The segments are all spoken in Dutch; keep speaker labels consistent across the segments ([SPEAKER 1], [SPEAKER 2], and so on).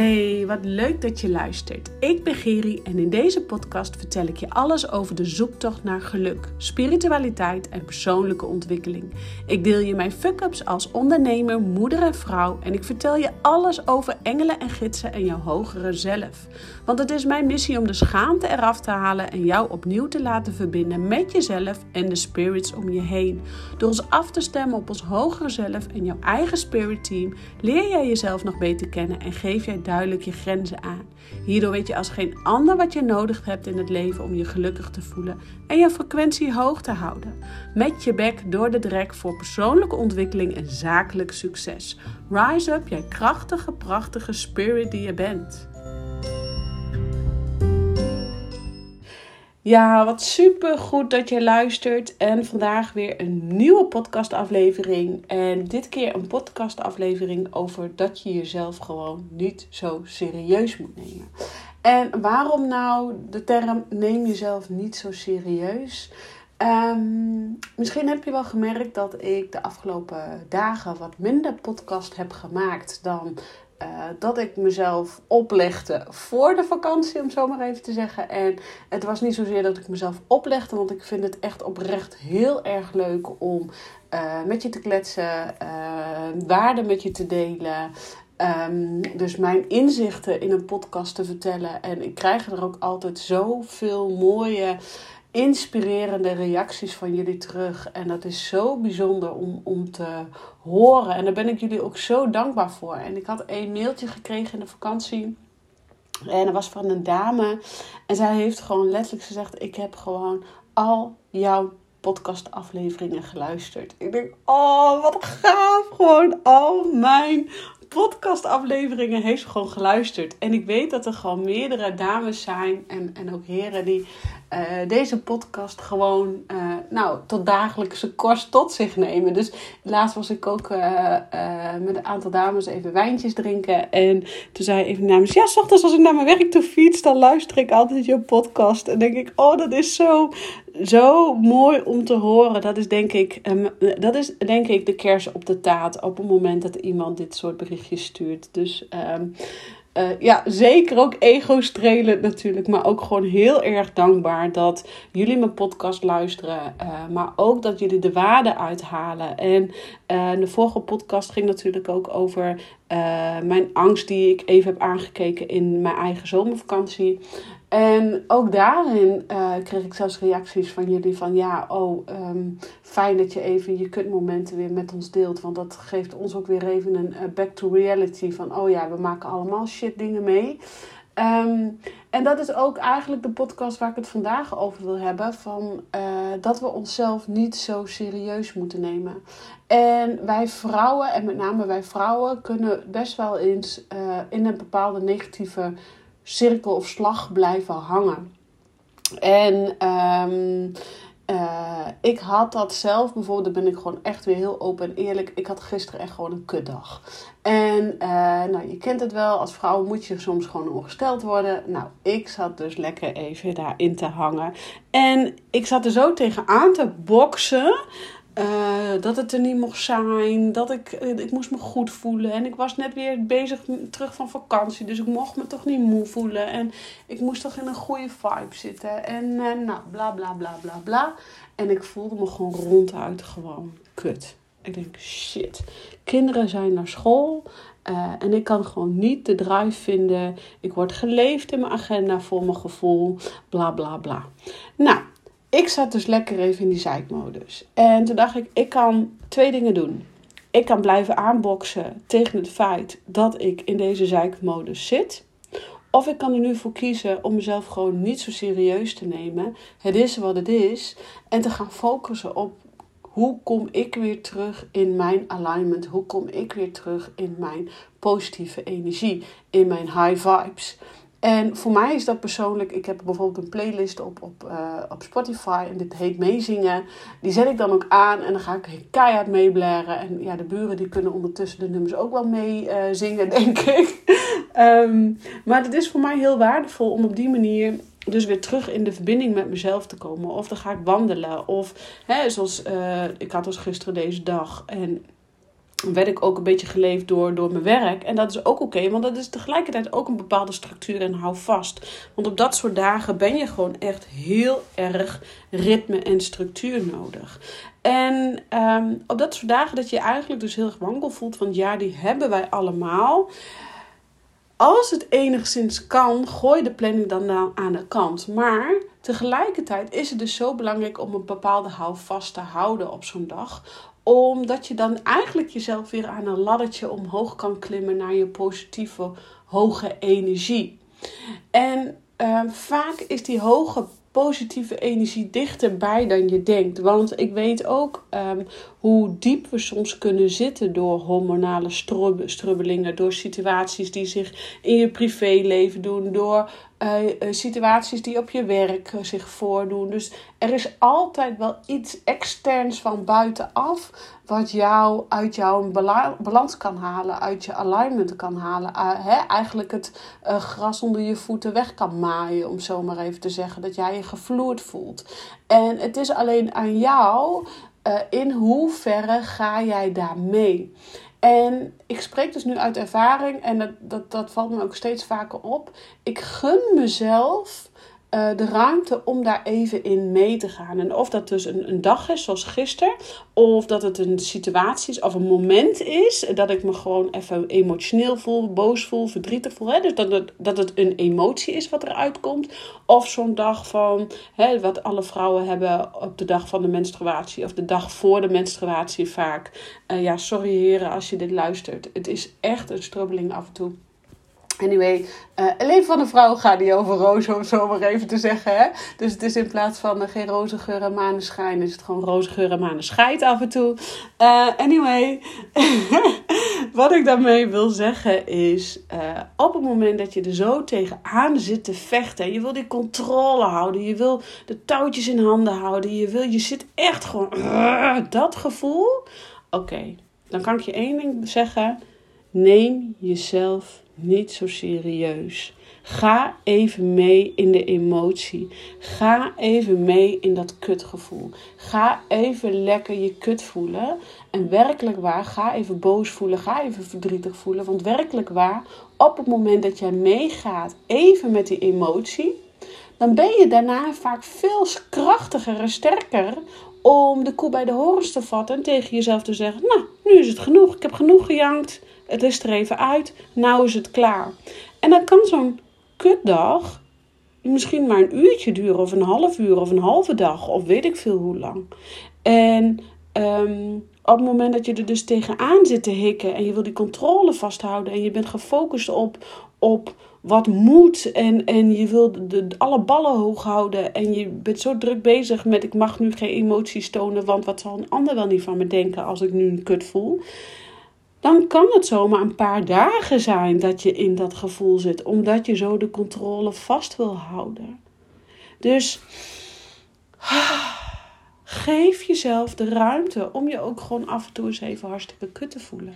[SPEAKER 1] Hey, wat leuk dat je luistert. Ik ben Geri en in deze podcast vertel ik je alles over de zoektocht naar geluk, spiritualiteit en persoonlijke ontwikkeling. Ik deel je mijn fuck-ups als ondernemer, moeder en vrouw en ik vertel je alles over engelen en gidsen en jouw hogere zelf. Want het is mijn missie om de schaamte eraf te halen en jou opnieuw te laten verbinden met jezelf en de spirits om je heen. Door ons af te stemmen op ons hogere zelf en jouw eigen spirit team leer jij jezelf nog beter kennen en geef jij duidelijk je grenzen aan. Hierdoor weet je als geen ander wat je nodig hebt in het leven om je gelukkig te voelen en je frequentie hoog te houden. Met je bek door de drek voor persoonlijke ontwikkeling en zakelijk succes. Rise up, jij krachtige, prachtige spirit die je bent. Ja, wat super goed dat je luistert. En vandaag weer een nieuwe podcastaflevering. En dit keer een podcastaflevering over dat je jezelf gewoon niet zo serieus moet nemen. En waarom nou de term neem jezelf niet zo serieus? Ehm, misschien heb je wel gemerkt dat ik de afgelopen dagen wat minder podcast heb gemaakt dan uh, dat ik mezelf oplegde voor de vakantie, om zo maar even te zeggen. En het was niet zozeer dat ik mezelf oplegde, want ik vind het echt oprecht heel erg leuk om uh, met je te kletsen, uh, waarden met je te delen. Um, dus mijn inzichten in een podcast te vertellen. En ik krijg er ook altijd zoveel mooie inspirerende reacties van jullie terug. En dat is zo bijzonder om, om te horen. En daar ben ik jullie ook zo dankbaar voor. En ik had een mailtje gekregen in de vakantie. En dat was van een dame. En zij heeft gewoon letterlijk gezegd: Ik heb gewoon al jouw podcastafleveringen geluisterd. Ik denk: Oh, wat gaaf! Gewoon al mijn podcastafleveringen heeft gewoon geluisterd. En ik weet dat er gewoon meerdere dames zijn en, en ook heren die uh, deze podcast gewoon uh, nou, tot dagelijkse kost tot zich nemen. Dus laatst was ik ook uh, met een aantal dames even wijntjes drinken. En toen zei even namens, ja, s ochtends als ik naar mijn werk toe fiets, dan luister ik altijd je podcast. En denk ik, oh, dat is zo, zo mooi om te horen. Dat is denk ik, um, dat is denk ik de kers op de taart op het moment dat iemand dit soort berichtjes stuurt. Dus... Um, uh, ja, zeker ook ego-strelend natuurlijk. Maar ook gewoon heel erg dankbaar dat jullie mijn podcast luisteren. Uh, maar ook dat jullie de waarde uithalen. En uh, de vorige podcast ging natuurlijk ook over mijn angst die ik even heb aangekeken in mijn eigen zomervakantie. En ook daarin uh, kreeg ik zelfs reacties van jullie van ja, oh, um, fijn dat je even je kutmomenten weer met ons deelt. Want dat geeft ons ook weer even een uh, back to reality van oh ja, we maken allemaal shit dingen mee. Um, en dat is ook eigenlijk de podcast waar ik het vandaag over wil hebben. Van uh, dat we onszelf niet zo serieus moeten nemen. En wij vrouwen, en met name wij vrouwen, kunnen best wel eens in een bepaalde negatieve cirkel of slag blijven hangen. En um, uh, ik had dat zelf bijvoorbeeld, ben ik gewoon echt weer heel open en eerlijk. Ik had gisteren echt gewoon een kutdag. En uh, nou, je kent het wel, als vrouw moet je soms gewoon ongesteld worden. Nou, ik zat dus lekker even daarin te hangen. En ik zat er zo tegenaan te boksen. Uh, dat het er niet mocht zijn. Dat ik, eh, ik moest me goed voelen. En ik was net weer bezig terug van vakantie. Dus ik mocht me toch niet moe voelen. En ik moest toch in een goede vibe zitten. En uh, nou, bla bla bla bla bla. En ik voelde me gewoon ronduit gewoon kut. Ik denk, shit. Kinderen zijn naar school. En ik kan gewoon niet de drive vinden. Ik word geleefd in mijn agenda voor mijn gevoel. Bla bla bla. Nou, ik zat dus lekker even in die zeikmodus. En toen dacht ik, ik kan twee dingen doen. Ik kan blijven aanboksen tegen het feit dat ik in deze zeikmodus zit. Of ik kan er nu voor kiezen om mezelf gewoon niet zo serieus te nemen. Het is wat het is. En te gaan focussen op hoe kom ik weer terug in mijn alignment? Hoe kom ik weer terug in mijn positieve energie? In mijn high vibes? En voor mij is dat persoonlijk, ik heb bijvoorbeeld een playlist op, op, uh, op Spotify en dit heet Meezingen. Die zet ik dan ook aan en dan ga ik keihard meeblaren. En ja, de buren die kunnen ondertussen de nummers ook wel mee uh, zingen, denk ik. um, maar het is voor mij heel waardevol om op die manier dus weer terug in de verbinding met mezelf te komen. Of dan ga ik wandelen. Of hè, zoals uh, ik had dus gisteren deze dag en werd ik ook een beetje geleefd door, door mijn werk. En dat is ook oké, want dat is tegelijkertijd ook een bepaalde structuur en hou vast. Want op dat soort dagen ben je gewoon echt heel erg ritme en structuur nodig. En ehm, op dat soort dagen dat je eigenlijk dus heel erg wankel voelt, want ja, die hebben wij allemaal. Als het enigszins kan, gooi de planning dan aan de kant. Maar tegelijkertijd is het dus zo belangrijk om een bepaalde houvast te houden op zo'n dag omdat je dan eigenlijk jezelf weer aan een laddertje omhoog kan klimmen naar je positieve, hoge energie. En uh, vaak is die hoge positieve energie dichterbij dan je denkt. Want ik weet ook um, hoe diep we soms kunnen zitten door hormonale strubbelingen, door situaties die zich in je privéleven doen, door uh, situaties die op je werk uh, zich voordoen. Dus er is altijd wel iets externs van buitenaf wat jou uit jouw balans kan halen, uit je alignment kan halen. Uh, eigenlijk het gras onder je voeten weg kan maaien, om zo maar even te zeggen. Dat jij je gevloerd voelt. En het is alleen aan jou in hoeverre ga jij daar mee. En ik spreek dus nu uit ervaring en dat, dat, dat valt me ook steeds vaker op. Ik gun mezelf uh, de ruimte om daar even in mee te gaan. En of dat dus een, een dag is, zoals gisteren, of dat het een situatie is of een moment is dat ik me gewoon even emotioneel voel, boos voel, verdrietig voel. Hè? Dus dat het, dat het een emotie is wat eruit komt. Of zo'n dag van, hè, wat alle vrouwen hebben op de dag van de menstruatie, of de dag voor de menstruatie vaak. Uh, ja, sorry heren als je dit luistert. Het is echt een strubbeling af en toe. Anyway, uh, van een vrouw gaat niet over rozen, om zo maar even te zeggen. Hè? Dus het is in plaats van uh, geen roze geur en maneschijn, is het gewoon roze geur en maneschijn af en toe. Uh, anyway, wat ik daarmee wil zeggen is, op het moment dat je er zo tegenaan zit te vechten, je wil die controle houden, je wil de touwtjes in handen houden, je, wil, je zit echt gewoon, dat gevoel. Oké, dan kan ik je één ding zeggen, neem jezelf niet zo serieus. Ga even mee in de emotie. Ga even mee in dat kutgevoel. Ga even lekker je kut voelen. En werkelijk waar, ga even boos voelen. Ga even verdrietig voelen. Want werkelijk waar, op het moment dat jij meegaat, even met die emotie, dan ben je daarna vaak veel krachtiger en sterker om de koe bij de horens te vatten en tegen jezelf te zeggen: Nou, nu is het genoeg. Ik heb genoeg gejankt. Het is er even uit. Nou is het klaar. En dan kan zo'n kutdag misschien maar een uurtje duren, of een half uur, of een halve dag, of weet ik veel hoe lang. En um, op het moment dat je er dus tegenaan zit te hikken en je wil die controle vasthouden en je bent gefocust op, op wat moet en, en je wil de, alle ballen hoog houden en je bent zo druk bezig met ik mag nu geen emoties tonen, want wat zal een ander wel niet van me denken als ik nu een kut voel dan kan het zomaar een paar dagen zijn dat je in dat gevoel zit, omdat je zo de controle vast wil houden. Dus geef jezelf de ruimte om je ook gewoon af en toe eens even hartstikke kut te voelen.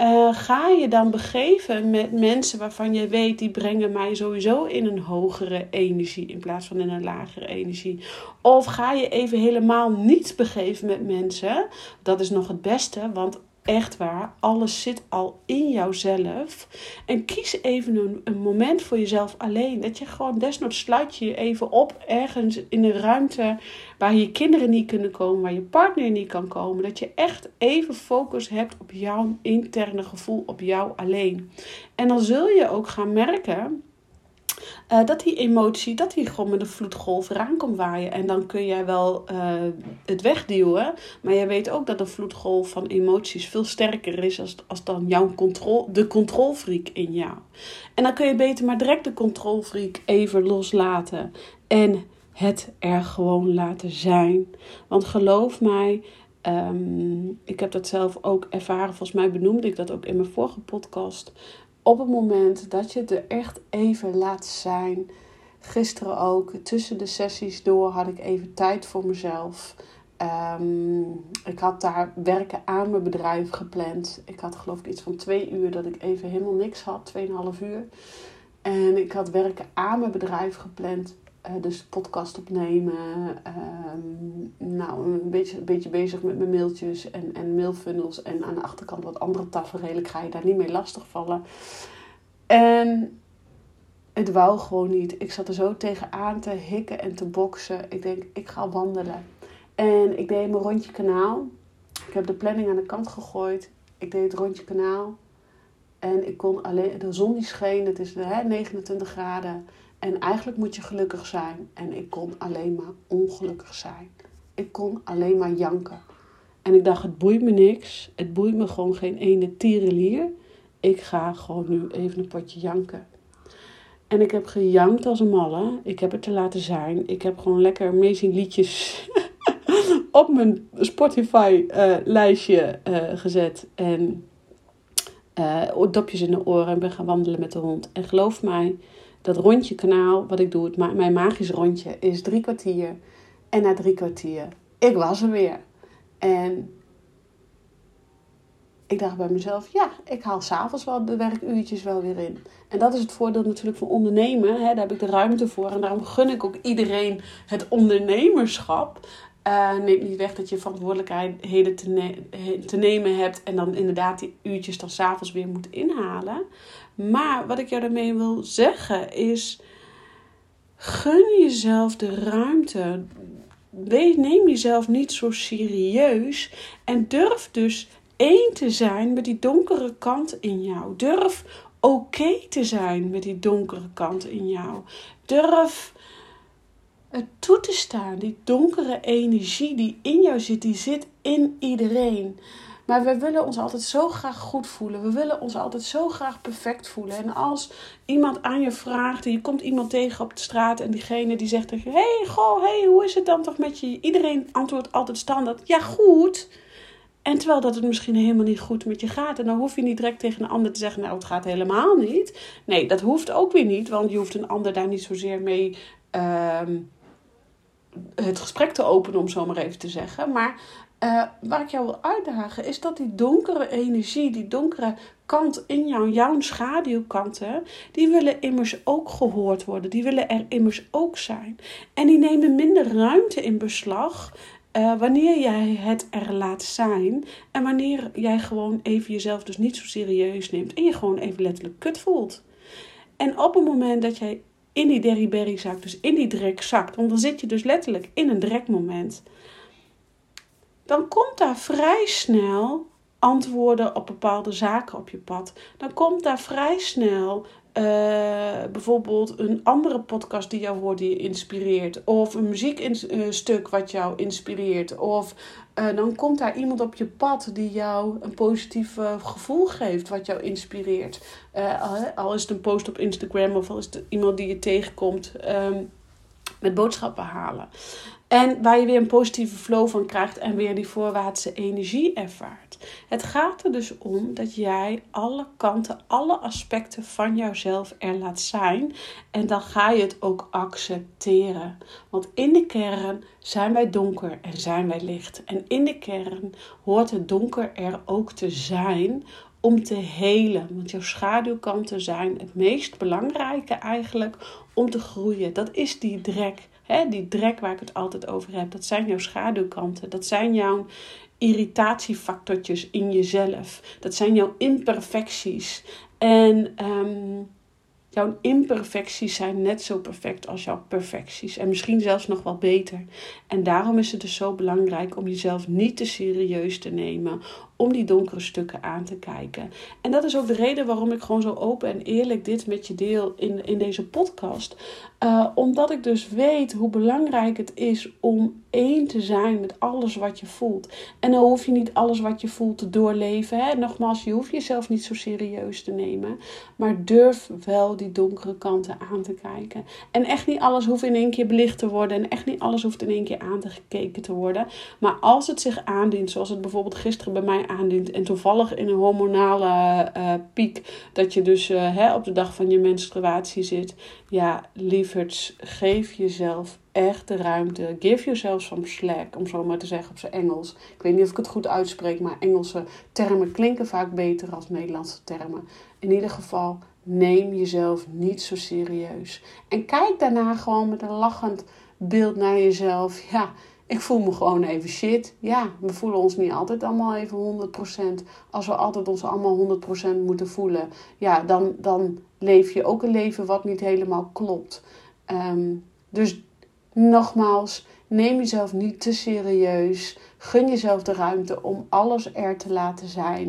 [SPEAKER 1] Uh, ga je dan begeven met mensen waarvan je weet die brengen mij sowieso in een hogere energie in plaats van in een lagere energie. Of ga je even helemaal niet begeven met mensen. Dat is nog het beste, want Echt waar, alles zit al in jouzelf. En kies even een, een, moment voor jezelf alleen. Dat je gewoon desnoods sluit je even op ergens in een ruimte waar je kinderen niet kunnen komen, waar je partner niet kan komen. Dat je echt even focus hebt op jouw interne gevoel, op jou alleen. En dan zul je ook gaan merken uh, dat die emotie, dat die gewoon met een vloedgolf eraan komt waaien. En dan kun jij wel uh, het wegduwen. Maar jij weet ook dat een vloedgolf van emoties veel sterker is als, als dan jouw control, de controlfreak in jou. En dan kun je beter maar direct de controlfreak even loslaten. En het er gewoon laten zijn. Want geloof mij, um, ik heb dat zelf ook ervaren. Volgens mij benoemde ik dat ook in mijn vorige podcast op het moment dat je er echt even laat zijn. Gisteren ook, tussen de sessies door, had ik even tijd voor mezelf. Um, ik had daar werken aan mijn bedrijf gepland. Ik had geloof ik iets van twee uur dat ik even helemaal niks had, tweeënhalf uur. En ik had werken aan mijn bedrijf gepland. Dus podcast opnemen. Ehm, nou, een beetje, een beetje bezig met mijn mailtjes en, en mailfunnels. En aan de achterkant wat andere tafereel. Ik ga je daar niet mee lastigvallen. En het wou gewoon niet. Ik zat er zo tegenaan te hikken en te boksen. Ik denk, ik ga wandelen. En ik deed mijn rondje kanaal. Ik heb de planning aan de kant gegooid. Ik deed het rondje kanaal. En ik kon alleen, de zon die scheen, het is hè, 29 graden. En eigenlijk moet je gelukkig zijn. En ik kon alleen maar ongelukkig zijn. Ik kon alleen maar janken. En ik dacht, het boeit me niks. Het boeit me gewoon geen ene tierenlier. Ik ga gewoon nu even een potje janken. En ik heb gejankt als een malle. Ik heb het te laten zijn. Ik heb gewoon lekker amazing liedjes op mijn Spotify-lijstje uh, uh, gezet. En uh, dopjes in de oren en ben gaan wandelen met de hond. En geloof mij, dat rondje kanaal, wat ik doe, mijn magisch rondje, is drie kwartier. En na drie kwartier, ik was er weer. En ik dacht bij mezelf, ja, ik haal s'avonds wel de werkuurtjes wel weer in. En dat is het voordeel natuurlijk van ondernemen. Hè? Daar heb ik de ruimte voor. En daarom gun ik ook iedereen het ondernemerschap. Uh, neemt niet weg dat je verantwoordelijkheden te, te nemen hebt. En dan inderdaad die uurtjes dan s'avonds weer moet inhalen. Maar wat ik jou daarmee wil zeggen is... Gun jezelf de ruimte. Neem jezelf niet zo serieus. En durf dus één te zijn met die donkere kant in jou. Durf oké te zijn met die donkere kant in jou. Durf het toe te staan. Die donkere energie die in jou zit, die zit in iedereen. Maar we willen ons altijd zo graag goed voelen. We willen ons altijd zo graag perfect voelen. En als iemand aan je vraagt, en je komt iemand tegen op de straat en diegene die zegt tegen je: Hey, goh, hey, hoe is het dan toch met je? Iedereen antwoordt altijd standaard: Ja, goed. En terwijl dat het misschien helemaal niet goed met je gaat. En dan hoef je niet direct tegen een ander te zeggen: Nou, het gaat helemaal niet. Nee, dat hoeft ook weer niet, want je hoeft een ander daar niet zozeer mee. Uh, het gesprek te openen, om zo maar even te zeggen. Maar uh, waar ik jou wil uitdagen, is dat die donkere energie, die donkere kant in jou, jouw schaduwkanten, die willen immers ook gehoord worden. Die willen er immers ook zijn. En die nemen minder ruimte in beslag uh, wanneer jij het er laat zijn en wanneer jij gewoon even jezelf dus niet zo serieus neemt en je gewoon even letterlijk kut voelt. En op het moment dat jij in die derryberry zakt, dus in die drek zakt, want dan zit je dus letterlijk in een drekmoment, dan komt daar vrij snel antwoorden op bepaalde zaken op je pad. Dan komt daar vrij snel uh, bijvoorbeeld een andere podcast die jou hoort, die inspireert. Of een muziekstuk wat jou inspireert. Of uh, dan komt daar iemand op je pad die jou een positief gevoel geeft, wat jou inspireert. al is het een post op Instagram of al is het iemand die je tegenkomt um, met boodschappen halen. En waar je weer een positieve flow van krijgt en weer die voorwaartse energie ervaart. Het gaat er dus om dat jij alle kanten, alle aspecten van jouzelf er laat zijn. En dan ga je het ook accepteren. Want in de kern zijn wij donker en zijn wij licht. En in de kern hoort het donker er ook te zijn om te helen. Want jouw schaduwkanten zijn het meest belangrijke eigenlijk om te groeien. Dat is die drek. Hè, die drek waar ik het altijd over heb. Dat zijn jouw schaduwkanten. Dat zijn jouw irritatiefactortjes in jezelf. Dat zijn jouw imperfecties. En um, jouw imperfecties zijn net zo perfect als jouw perfecties. En misschien zelfs nog wel beter. En daarom is het dus zo belangrijk om jezelf niet te serieus te nemen om die donkere stukken aan te kijken. En dat is ook de reden waarom ik gewoon zo open en eerlijk dit met je deel in, in deze podcast. Uh, omdat ik dus weet hoe belangrijk het is om één te zijn met alles wat je voelt. En dan hoef je niet alles wat je voelt te doorleven. Hè? Nogmaals, je hoeft jezelf niet zo serieus te nemen. Maar durf wel die donkere kanten aan te kijken. En echt niet alles hoeft in één keer belicht te worden. En echt niet alles hoeft in één keer aan te gekeken te worden. Maar als het zich aandient, zoals het bijvoorbeeld gisteren bij mij En toevallig in een hormonale uh, piek. Dat je dus uh, hè, op de dag van je menstruatie zit. Ja, lieverds, geef jezelf echt de ruimte. Give yourself some slack, om zo maar te zeggen op zijn Engels. Ik weet niet of ik het goed uitspreek, maar Engelse termen klinken vaak beter als Nederlandse termen. In ieder geval, neem jezelf niet zo serieus. En kijk daarna gewoon met een lachend beeld naar jezelf. Ja, ik voel me gewoon even shit. Ja, we voelen ons niet altijd allemaal even 100%. Als we altijd ons allemaal 100% moeten voelen, ja, dan, dan leef je ook een leven wat niet helemaal klopt. Ehm, dus nogmaals, neem jezelf niet te serieus. Gun jezelf de ruimte om alles er te laten zijn.